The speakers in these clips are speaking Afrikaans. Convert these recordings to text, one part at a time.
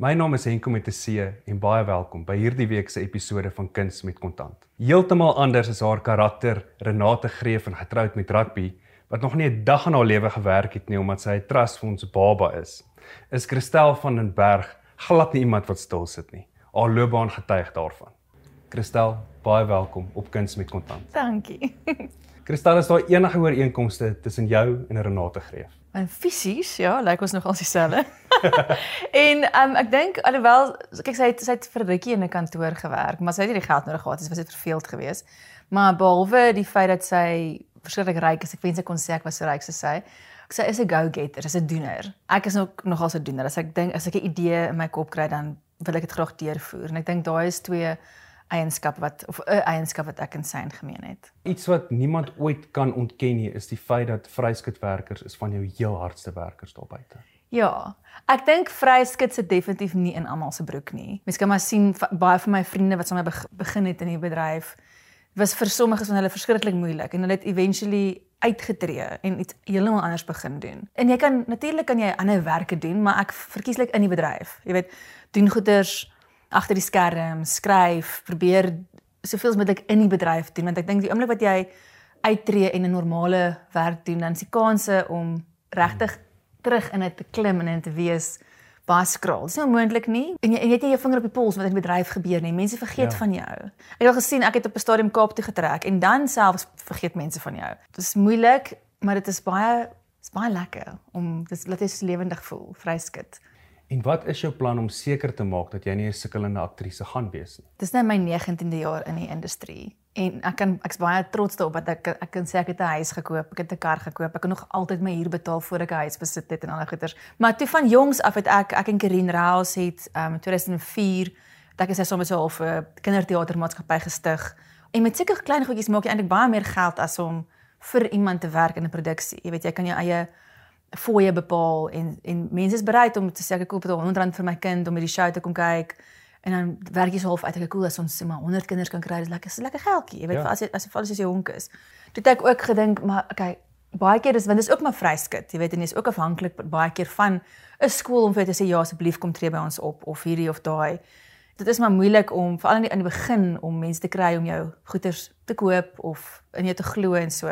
My naam is Henko met 'n C en baie welkom by hierdie week se episode van Kuns met Kontant. Heeltemal anders is haar karakter Renate Greef en getroud met rugby wat nog nie 'n dag in haar lewe gewerk het nie omdat sy 'n trust vir ons baba is. Is Christel van den Berg glad nie iemand wat stil sit nie. Haar loopbaan getuig daarvan. Christel, baie welkom op Kuns met Kontant. Dankie. Kristal, is daar enige ooreenkomste tussen jou en Renate Greef? En fisies, ja, lyk ons nogal dieselfde. en um, ek dink alhoewel kyk sy het sy het vir rukkie in 'n kantoor gewerk, maar sy het nie die geld nodig gehad, sy was net verveeld geweest. Maar behalwe die feit dat sy verskriklik ryk is, ek wens ek kon sê ek was so ryk soos sy. Sy is 'n go-getter, is 'n doener. Ek is ook nogal so 'n doener. As ek dink as ek 'n idee in my kop kry, dan wil ek dit graag deurvoer. En ek dink daai is twee eienskap wat of 'n eienskap wat ek in sy gemeen het. Iets wat niemand ooit kan ontken nie, is die feit dat vryskutwerkers is van jou heel hardste werkers daar buite. Ja, ek dink vryskut sit definitief nie in almal se broek nie. Mens kan maar sien baie van my vriende wat sommer begin het in die bedryf was vir sommiges van hulle verskriklik moeilik en hulle het eventually uitgetree en iets heeltemal anders begin doen. En jy kan natuurlik kan jy ander werke doen, maar ek verkieslik in die bedryf. Jy weet, doen goeders agter die skerm, skryf, probeer soveel as moontlik in die bedryf doen want ek dink die oomblik wat jy uittreë en 'n normale werk doen, dan is die kanse om regtig terug in dit te klim en in te wees baie skraal. Dit is nie onmoontlik nie. En jy, en jy het nie jou vinger op die pols wat in die bedryf gebeur nie. Mense vergeet ja. van jou. Ek het al gesien ek het op 'n stadium Kaap toe getrek en dan selfs vergeet mense van jou. Dit is moeilik, maar dit is baie is baie lekker om dit laat jy lewendig voel, vryskut. En wat is jou plan om seker te maak dat jy nie 'n sukkelende aktrise gaan wees nie? Dis nou my 19de jaar in die industrie en ek kan ek's baie trots daarop dat ek ek kan sê ek het 'n huis gekoop, ek het 'n kar gekoop, ek kan nog altyd my huur betaal voor ek 'n huis besit het en daai goeders. Maar toe van jongs af het ek ek en Karin Raus het um 2004 dat ek sê soms so 'n kinderteatermaatskappy gestig. En met sulke klein goedjies maak jy eintlik baie meer geld as om vir iemand te werk in 'n produksie. Jy weet jy kan jou eie fooie bepaal. En en mense is bereid om te sê ek koop dit R100 vir my kind om by die show te kom kyk en dan werk jy so half uit ek cool as ons sê maar 100 kinders kan kry dis lekker is lekker geldjie jy weet ja. as jy as jy as jy honk is. Toe het ek ook gedink maar okay baie keer dis want dis ook maar vryskut jy weet en jy's ook afhanklik baie keer van 'n skool om vir jou te sê ja asseblief kom tree by ons op of hierdie of daai. Dit is maar moeilik om veral in die, in die begin om mense te kry om jou goederes te koop of in jou te glo en so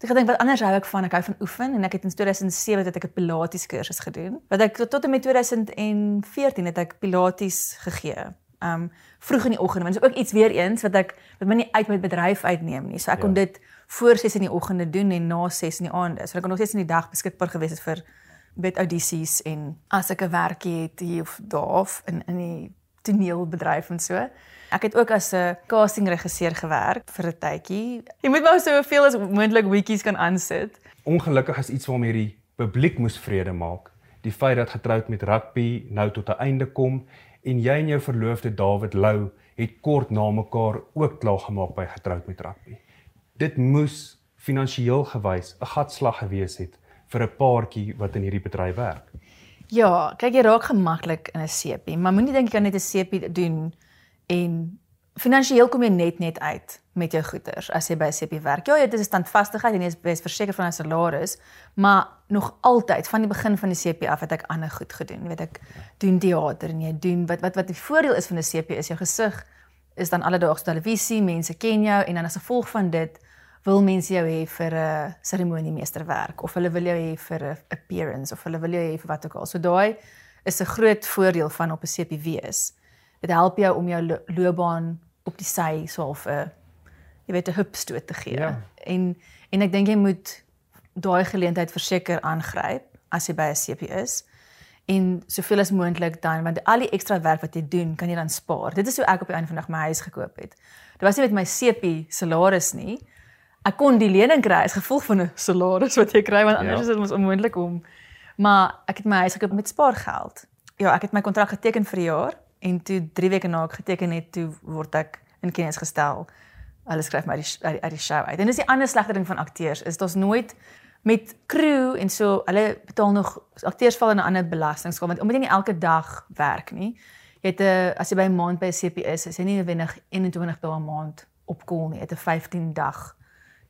Ek gedink wat anders hou ek van, ek hou van oefen en ek het in 2007 het ek 'n pilates kursus gedoen. Wat ek tot en met 2014 het ek pilates gegee. Um vroeg in die oggend, want dit is ook iets weer eens wat ek wat my nie uit my bedryf uitneem nie. So ek ja. kon dit voor 6 in die oggende doen en na 6 in die aande. So ek kon nog steeds in die dag beskikbaar gewees het vir bed audisies en as ek 'n werkie het hier of daar in in die toneelbedryf en so. Ek het ook as 'n castingregisseur gewerk vir 'n tydjie. Jy moet maar soveel as moontlik weetjies kan aansit. Ongelukkig is iets waarmee die publiek moes vrede maak. Die feit dat getroud met rugby nou tot 'n einde kom en jy en jou verloofde David Lou het kort na mekaar ook klaar gemaak by getroud met rugby. Dit moes finansiëel gewys 'n gatslag gewees het vir 'n paartjie wat in hierdie bedryf werk. Ja, kyk jy raak gemaklik in 'n sepie, maar moenie dink jy kan net 'n sepie doen en finansiëel kom jy net net uit met jou goederes as jy by 'n CP werk. Ja, jy het 'n standvastigheid en jy is verseker van 'n salaris, maar nog altyd van die begin van die CP af het ek ander goed gedoen. Jy weet ek doen teater en jy doen wat wat wat die voordeel is van 'n CP is jou gesig is dan alledaagse televisie, mense ken jou en dan as gevolg van dit wil mense jou hê vir 'n seremoniemeesterwerk of hulle wil jou hê vir 'n appearance of hulle wil jou hê vir wat ook al. So daai is 'n groot voordeel van op 'n CP wees dit help jou om jou loopbaan op die sy so half 'n jy weet 'n hupstoot te gee. Ja. En en ek dink jy moet daai geleentheid verseker aangryp as jy by 'n CP is en soveel as moontlik dan want al die ekstra werk wat jy doen kan jy dan spaar. Dit is hoe ek op die einde van dag my huis gekoop het. Dit was nie met my CP salaris nie. Ek kon die lening kry as gevolg van 'n salaris wat jy kry want anders ja. is dit mos onmoontlik om maar ek het my huis gekoop met spaargeld. Ja, ek het my kontrak geteken vir 'n jaar en toe 3 weke na ek geteken het, toe word ek in kennis gestel. Hulle skryf my uit die uit die show uit. En dis die ander slegte ding van akteurs is daar's nooit met crew en so hulle betaal nog akteurs val in 'n ander belastingskuld want omdat jy nie elke dag werk nie. Jy het 'n as jy by 'n maand by 'n CP is, is jy nie noodwendig 21 dae 'n maand op kol nie. Jy het 'n 15 dag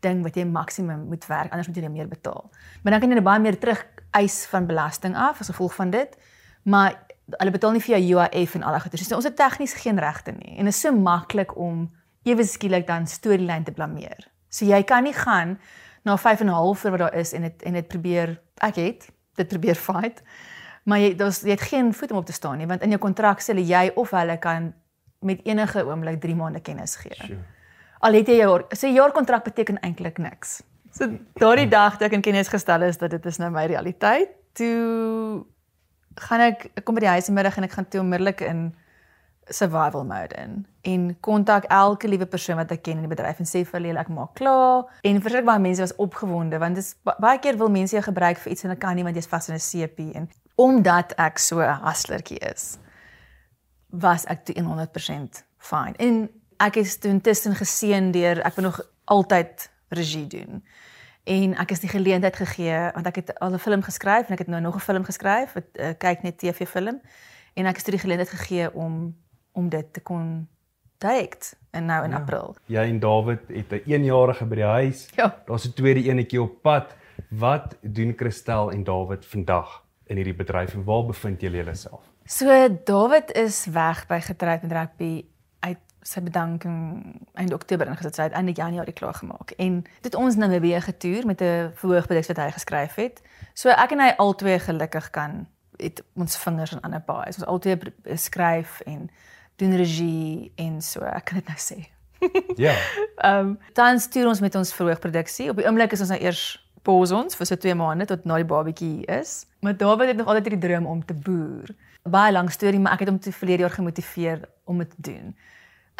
ding wat jy maksimum moet werk anders moet jy meer betaal. Maar dan kan jy net baie meer terug eis van belasting af as gevolg van dit. Maar hulle betaal nie vir jou UIF en al daai goeie. So ons het tegnies geen regte nie. En dit is so maklik om ewe skielik dan storielyn te blameer. So jy kan nie gaan na 5 en 'n half vir wat daar is en dit en dit probeer ek het dit probeer fight. Maar jy daar's jy het geen voet om op te staan nie want in jou kontrak sê hulle jy of hulle kan met enige oomblik 3 maande kennis gee. Sure. Al het jy jou so 'n jaar kontrak beteken eintlik niks. So daardie dag toe ek in kennis gestel is dat dit is nou my realiteit, toe gaan ek ek kom by die huis in middag en ek gaan toe onmiddellik in survival mode in en kontak elke liewe persoon wat ek ken in die bedryf en sê vir hulle ek maak klaar en verskriklik baie mense was opgewonde want dit is baie keer wil mense jou gebruik vir iets en hulle kan nie want jy's vas in 'n CP en omdat ek so 'n hustlertjie is was ek toe 100% fine. En ek is toe intussen geseën deur ek wil nog altyd regie doen. En ek is die geleentheid gegee want ek het al 'n film geskryf en ek het nou nog 'n film geskryf, 'n uh, kyk net TV film. En ek is toe die geleentheid gegee om om dit te kon direk en nou in ja. April. Jy en David het 'n 1-jarige by die huis. Ja. Daar's 'n tweede enetjie op pad. Wat doen Christel en David vandag in hierdie bedryf en waar bevind julle julleself? So David is weg by getroud met rugby sy bedanking einde Oktober ingesit. Hy het einde Januarie klaar gemaak en dit ons nou weer getoer met 'n verhoogproduk wat hy geskryf het. So ek en hy albei gelukkig kan het ons vingers in ander paai. Ons albei skryf en doen regie en so. Ek kan dit nou sê. Ja. Ehm um, dan stuur ons met ons verhoogproduksie. Op die oomblik is ons nou eers pause ons vir so 2 maande tot na die babatjie is. Maar David het nog altyd hierdie droom om te boer baie lank storie, maar ek het hom te verlede jaar gemotiveer om dit te doen.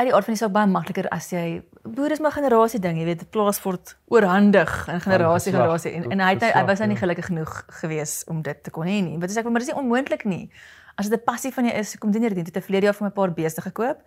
Uit die aard van die saak baie makliker as jy boer is maar generasie ding, jy weet, plaas word oorhandig in generasie generasie en en hy het hy was nou nie ja. gelukkig genoeg gewees om dit te kon hê nie. Wat sê ek, maar dis nie onmoontlik nie. As dit 'n passie van jou is, kom doen jy dit. Het 'n verlede jaar vir my 'n paar beeste gekoop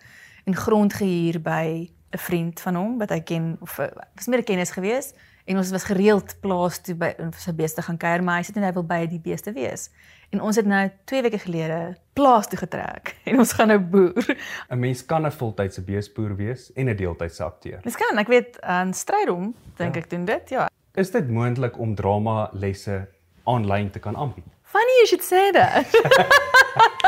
en grond gehuur by 'n vriend van hom wat hy ken of was meer 'n kennis gewees en ons was gereeld plaas toe by sy beeste gaan kuier, maar hy sê net hy wil by die beeste wees. En ons het nou 2 weke gelede plaas toe getrek en ons gaan nou boer. 'n Mens kan 'n voltydse beesboer wees en 'n deeltydse akteur. Dis kan, ek weet aan Strydom dink ja. ek doen dit, ja. Is dit moontlik om drama lesse aanlyn te kan aanbied? Funny you should say that.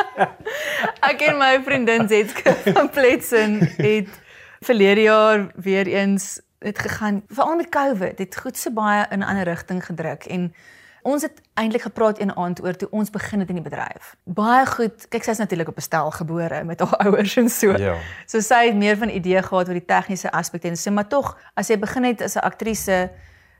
ek en my vriendin Zetske van Pletsen het verlede jaar weer eens het gegaan veral met COVID, het goed so baie in 'n ander rigting gedruk en ons het eintlik gepraat een aand oor toe ons begin het in die bedryf. Baie goed. Kyk, sy is natuurlik op 'n stel gebore met haar ouers en so. Ja. So sy het meer van idee gehad oor die tegniese aspekte en sê maar tog as jy begin het as 'n aktrise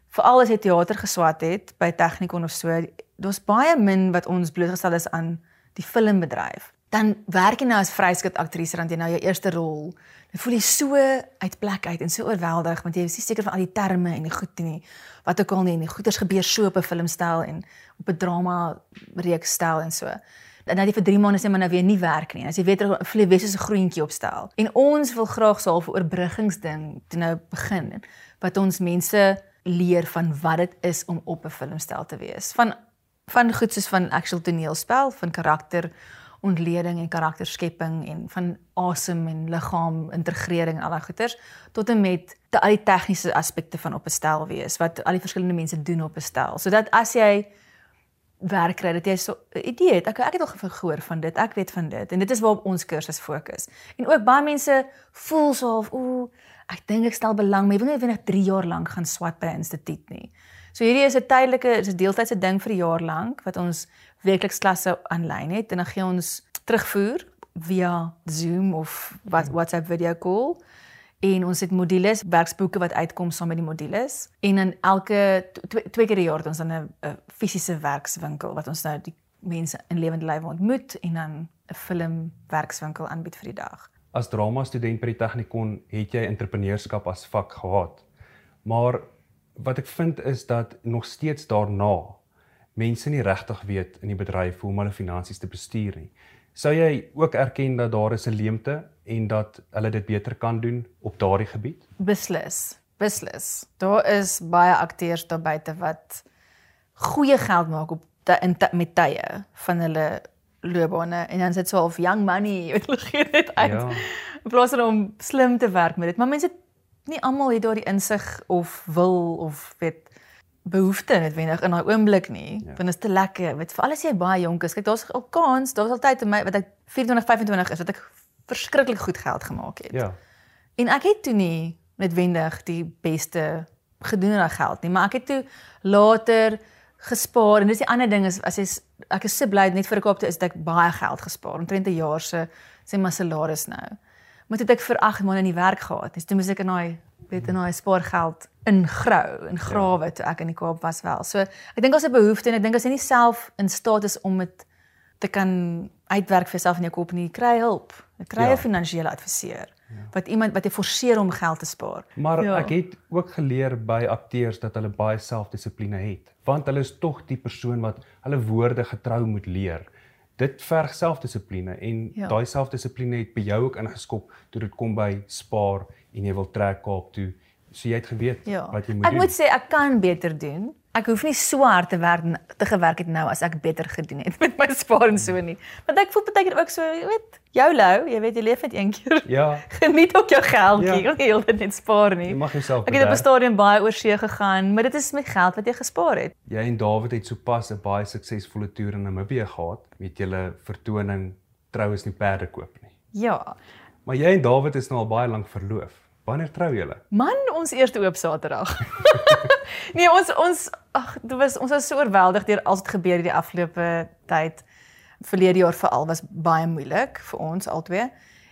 veral as jy teater geswat het by Technikon of so, daar's baie min wat ons blootgestel is aan die filmbedryf. Dan werk jy nou as vryskut aktrise dan jy nou jou eerste rol. Dan voel jy so uit plek uit en so oorweldig want jy is nie seker van al die terme en die goed nie wat ook al nie en die goeters gebeur so op 'n filmstyl en op 'n drama reeks styl en so. Dan net vir 3 maande sê maar nou weer nie werk nie. As jy weet vlei wese so 'n groentjie opstel. En ons wil graag so 'n oorbruggingsding te nou begin wat ons mense leer van wat dit is om op 'n filmstyl te wees. Van van goed soos van actual toneelspel, van karakter ontleding en karakterskepping en van asem en liggaam integrering al daai goeters tot en met te al die tegniese aspekte van op 'n stel wees wat al die verskillende mense doen op 'n stel. Sodat as jy werk kry dat jy so 'n idee het. Ek ek het al gehoor van dit. Ek weet van dit en dit is waarop ons kursus fokus. En ook baie mense voel so of ooh, ek dink ek stel belang, maar jy wil nie net 3 jaar lank gaan swat by 'n instituut nie. So hierdie is 'n tydelike, is 'n deeltydse ding vir 'n jaar lank wat ons weekliks klasse aanlyn het en dan gee ons terugvoer via Zoom of wat WhatsApp video call en ons het modules, werksboeke wat uitkom saam met die modules en dan elke twee, twee keer per jaar het ons dan 'n fisiese werkswinkel wat ons nou die mense in lewende lywe ontmoet en dan 'n film werkswinkel aanbied vir die dag. As drama student by die Technikon het jy entrepreneurskap as vak gehad. Maar wat ek vind is dat nog steeds daarna mense nie regtig weet in die bedryf hoe om hulle finansies te bestuur nie. Sou jy ook erken dat daar is 'n leemte en dat hulle dit beter kan doen op daardie gebied? Beslis. Beslis. Daar is baie akteurs daar buite wat goeie geld maak op in met tye van hulle loopbane en dan sit so of young money, weet hulle gee dit uit. Ja. In plaas van om slim te werk met dit, maar mense nie almal het daardie insig of wil of weet behoefte noodwendig in daai oomblik nie. Ja. Want dit is te lekker. Weet vir alles jy baie jonk is. Kyk, daar's al kans, daar's altyd in my wat ek 24, 25 is wat ek verskriklik goed geld gemaak het. Ja. En ek het toe nie noodwendig die beste gedoen aan geld nie, maar ek het toe later gespaar en dis die ander ding is as jy ek is so bly net vir 'n koopte is dat ek baie geld gespaar omtrent 'n jaar se sê maar salaris nou. Maar toe het ek vir 8 maande in die werk gehad. Dis toe moes ek in daai weet in daai spaargeld ingrou en grawe toe ek in die Kaap was wel. So ek dink daar's 'n behoefte en ek dink as jy nie self in staat is om dit te kan uitwerk vir jouself in jou kop nie, kry hulp. Ek kry 'n ja. finansiële adviseur. Ja. Wat iemand wat jy forceer om geld te spaar. Maar ja. ek het ook geleer by akteurs dat hulle baie selfdissipline het, want hulle is tog die persoon wat hulle woorde getrou moet leer. Dit verg selfdissipline en ja. daai selfdissipline het by jou ook ingeskop toe dit kom by spaar en jy wil trek Kaap toe. So jy het geweet ja. wat jy moet ek doen. Ek moet sê ek kan beter doen. Ek hoef nie so hard te werk te gewerk het nou as ek beter gedoen het met my spaar en so nie. Want ek voel baie keer ook so, jy weet, YOLO, jy weet jy leef net een keer. Ja. Geniet ook jou geldjie. Ja. Jy heeltyd net spaar nie. Jy mag jouself Ek het op 'n stadium baie oor see gegaan, maar dit is met geld wat jy gespaar het. Jy en David het sopas 'n baie suksesvolle toer in Namibië gehad met julle vertoning Troues nie perde koop nie. Ja. Maar jy en David is nou al baie lank verloof. Wanneer trou julle? Man, ons eerste oop Saterdag. nee, ons ons ag, dit was ons was so oorweldig deur alles wat gebeur hierdie afgelope tyd. Verlede jaar veral was baie moeilik vir ons albei.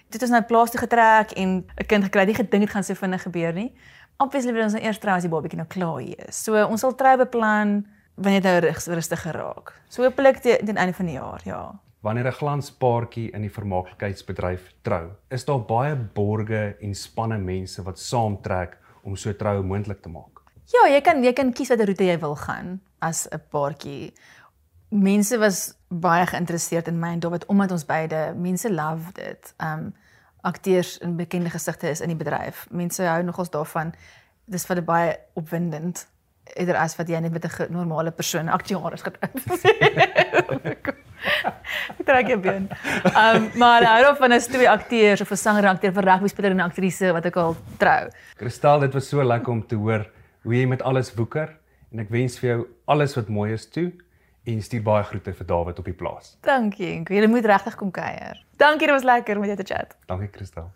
Dit het ons nou plaas toe getrek en 'n kind gekry. Die gedink het gaan so vinnig gebeur nie. Obviously wil ons nou eers trou as die babatjie nou klaar hier is. So ons sal trou beplan wanneer dit nou rustig geraak. So hopelik teen einde van die jaar, ja wanneer 'n glanspaartjie in die vermaaklikheidsbedryf trou, is daar baie borge en spanne mense wat saamtrek om so troue moontlik te maak. Ja, jy kan jy kan kies watter roete jy wil gaan as 'n paartjie. Mense was baie geïnteresseerd in my en David omdat ons beide mense love dit. Um akteurs en bekende gesigte is in die bedryf. Mense hou nogals daarvan. Dis vir baie opwindend eerder as wat jy net met 'n normale persoon akteur is getrou. Ek trek jou been. Ehm um, maar hou of van 'n twee akteurs of 'n sanger, akteur, vir rugby speler en aktrise wat ek al trou. Kristal, dit was so lekker om te hoor hoe jy met alles woeker en ek wens vir jou alles wat mooi is toe en stuur baie groete vir David op die plaas. Dankie. Jy moet regtig kom kuier. Dankie, dit was lekker om met jou te chat. Dankie Kristal.